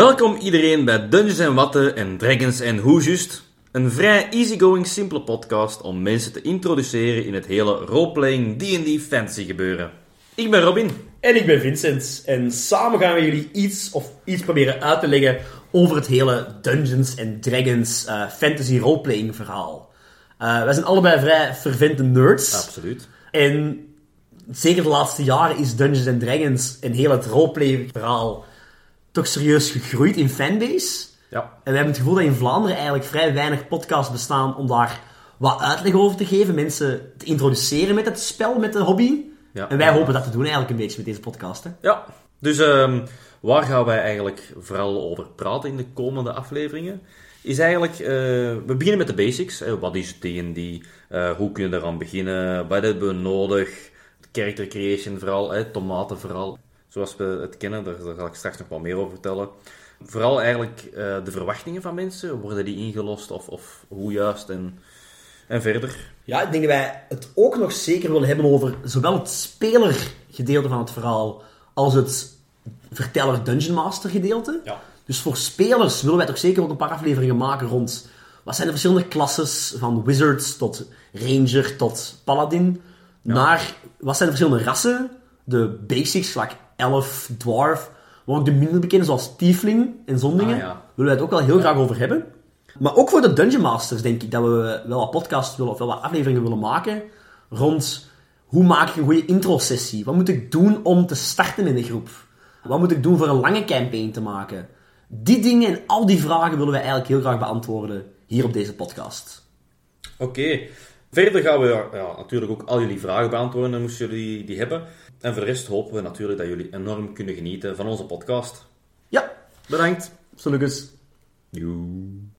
Welkom iedereen bij Dungeons en Watten en Dragons en Hoe Just. Een vrij easygoing, simpele podcast om mensen te introduceren in het hele roleplaying D&D fantasy gebeuren. Ik ben Robin. En ik ben Vincent. En samen gaan we jullie iets of iets proberen uit te leggen over het hele Dungeons and Dragons eh, fantasy roleplaying verhaal. Eh, wij zijn allebei vrij fervente nerds. Absoluut. En zeker de laatste jaren is Dungeons and Dragons en heel het roleplay verhaal toch serieus gegroeid in fanbase. Ja. En we hebben het gevoel dat in Vlaanderen eigenlijk vrij weinig podcasts bestaan om daar wat uitleg over te geven. Mensen te introduceren met het spel, met de hobby. Ja. En wij hopen dat te doen eigenlijk een beetje met deze podcast. Hè. Ja. Dus ehm, waar gaan wij eigenlijk vooral over praten in de komende afleveringen? Is eigenlijk, eh, we beginnen met de basics. Hè. Wat is D&D? Eh, hoe kun je eraan beginnen? Wat hebben we nodig? Character creation vooral, hè. tomaten vooral. Zoals we het kennen, daar, daar zal ik straks nog wat meer over vertellen. Vooral eigenlijk eh, de verwachtingen van mensen. Worden die ingelost of, of hoe juist en, en verder? Ja, ik denk dat wij het ook nog zeker willen hebben over zowel het spelergedeelte van het verhaal als het verteller Dungeon Master gedeelte. Ja. Dus voor spelers willen wij toch zeker ook een paar afleveringen maken rond wat zijn de verschillende klasses van wizards tot ranger tot paladin. Naar wat zijn de verschillende rassen, de basics, gelijk elf, dwarf, maar ook de minder bekende zoals tiefling en zondingen. Ah, ja. Willen wij het ook wel heel graag over hebben. Maar ook voor de Dungeon Masters denk ik dat we wel wat podcasts willen, of wel wat afleveringen willen maken rond hoe maak ik een goede intro-sessie? Wat moet ik doen om te starten in de groep? Wat moet ik doen voor een lange campaign te maken? Die dingen en al die vragen willen wij eigenlijk heel graag beantwoorden hier op deze podcast. Oké. Verder gaan we ja, natuurlijk ook al jullie vragen beantwoorden, moesten jullie die hebben. En voor de rest hopen we natuurlijk dat jullie enorm kunnen genieten van onze podcast. Ja, Bedankt. Lucas. Joe.